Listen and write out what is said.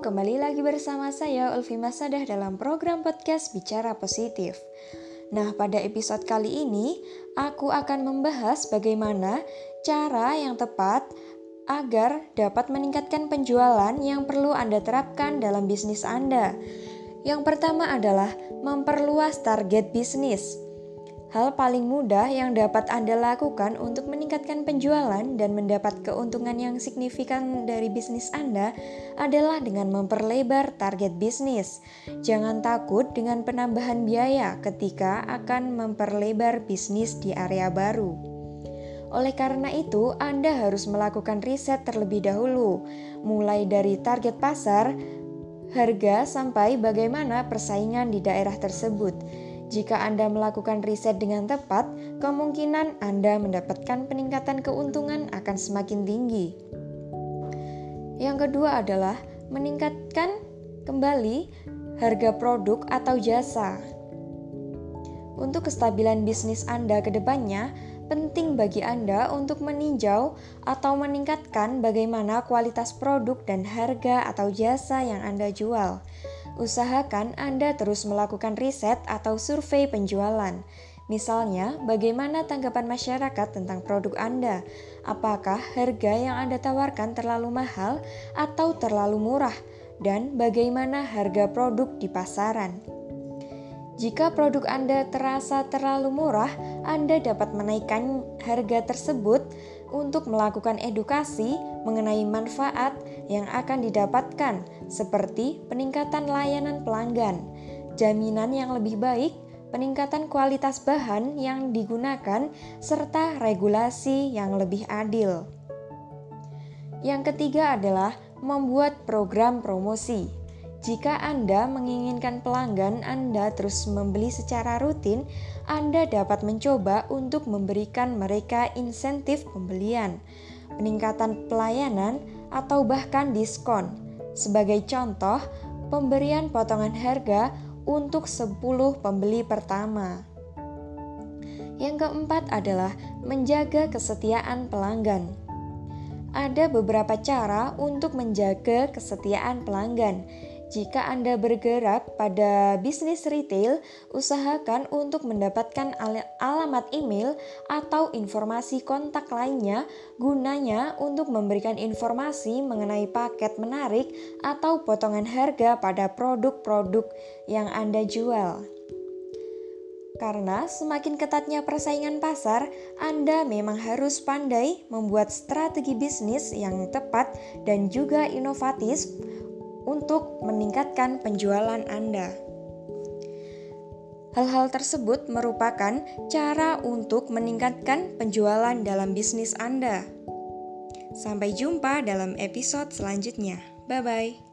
kembali lagi bersama saya Ulfi Masadah dalam program podcast Bicara Positif. Nah, pada episode kali ini aku akan membahas bagaimana cara yang tepat agar dapat meningkatkan penjualan yang perlu Anda terapkan dalam bisnis Anda. Yang pertama adalah memperluas target bisnis. Hal paling mudah yang dapat Anda lakukan untuk meningkatkan penjualan dan mendapat keuntungan yang signifikan dari bisnis Anda adalah dengan memperlebar target bisnis. Jangan takut dengan penambahan biaya ketika akan memperlebar bisnis di area baru. Oleh karena itu, Anda harus melakukan riset terlebih dahulu, mulai dari target pasar, harga, sampai bagaimana persaingan di daerah tersebut. Jika Anda melakukan riset dengan tepat, kemungkinan Anda mendapatkan peningkatan keuntungan akan semakin tinggi. Yang kedua adalah meningkatkan kembali harga produk atau jasa. Untuk kestabilan bisnis Anda ke depannya, penting bagi Anda untuk meninjau atau meningkatkan bagaimana kualitas produk dan harga atau jasa yang Anda jual. Usahakan Anda terus melakukan riset atau survei penjualan. Misalnya, bagaimana tanggapan masyarakat tentang produk Anda? Apakah harga yang Anda tawarkan terlalu mahal atau terlalu murah? Dan bagaimana harga produk di pasaran? Jika produk Anda terasa terlalu murah, Anda dapat menaikkan harga tersebut untuk melakukan edukasi mengenai manfaat yang akan didapatkan, seperti peningkatan layanan pelanggan, jaminan yang lebih baik, peningkatan kualitas bahan yang digunakan, serta regulasi yang lebih adil. Yang ketiga adalah membuat program promosi. Jika Anda menginginkan pelanggan Anda terus membeli secara rutin, Anda dapat mencoba untuk memberikan mereka insentif pembelian, peningkatan pelayanan, atau bahkan diskon. Sebagai contoh, pemberian potongan harga untuk 10 pembeli pertama. Yang keempat adalah menjaga kesetiaan pelanggan. Ada beberapa cara untuk menjaga kesetiaan pelanggan jika Anda bergerak pada bisnis retail, usahakan untuk mendapatkan al alamat email atau informasi kontak lainnya gunanya untuk memberikan informasi mengenai paket menarik atau potongan harga pada produk-produk yang Anda jual. Karena semakin ketatnya persaingan pasar, Anda memang harus pandai membuat strategi bisnis yang tepat dan juga inovatif untuk meningkatkan penjualan Anda. Hal-hal tersebut merupakan cara untuk meningkatkan penjualan dalam bisnis Anda. Sampai jumpa dalam episode selanjutnya. Bye bye.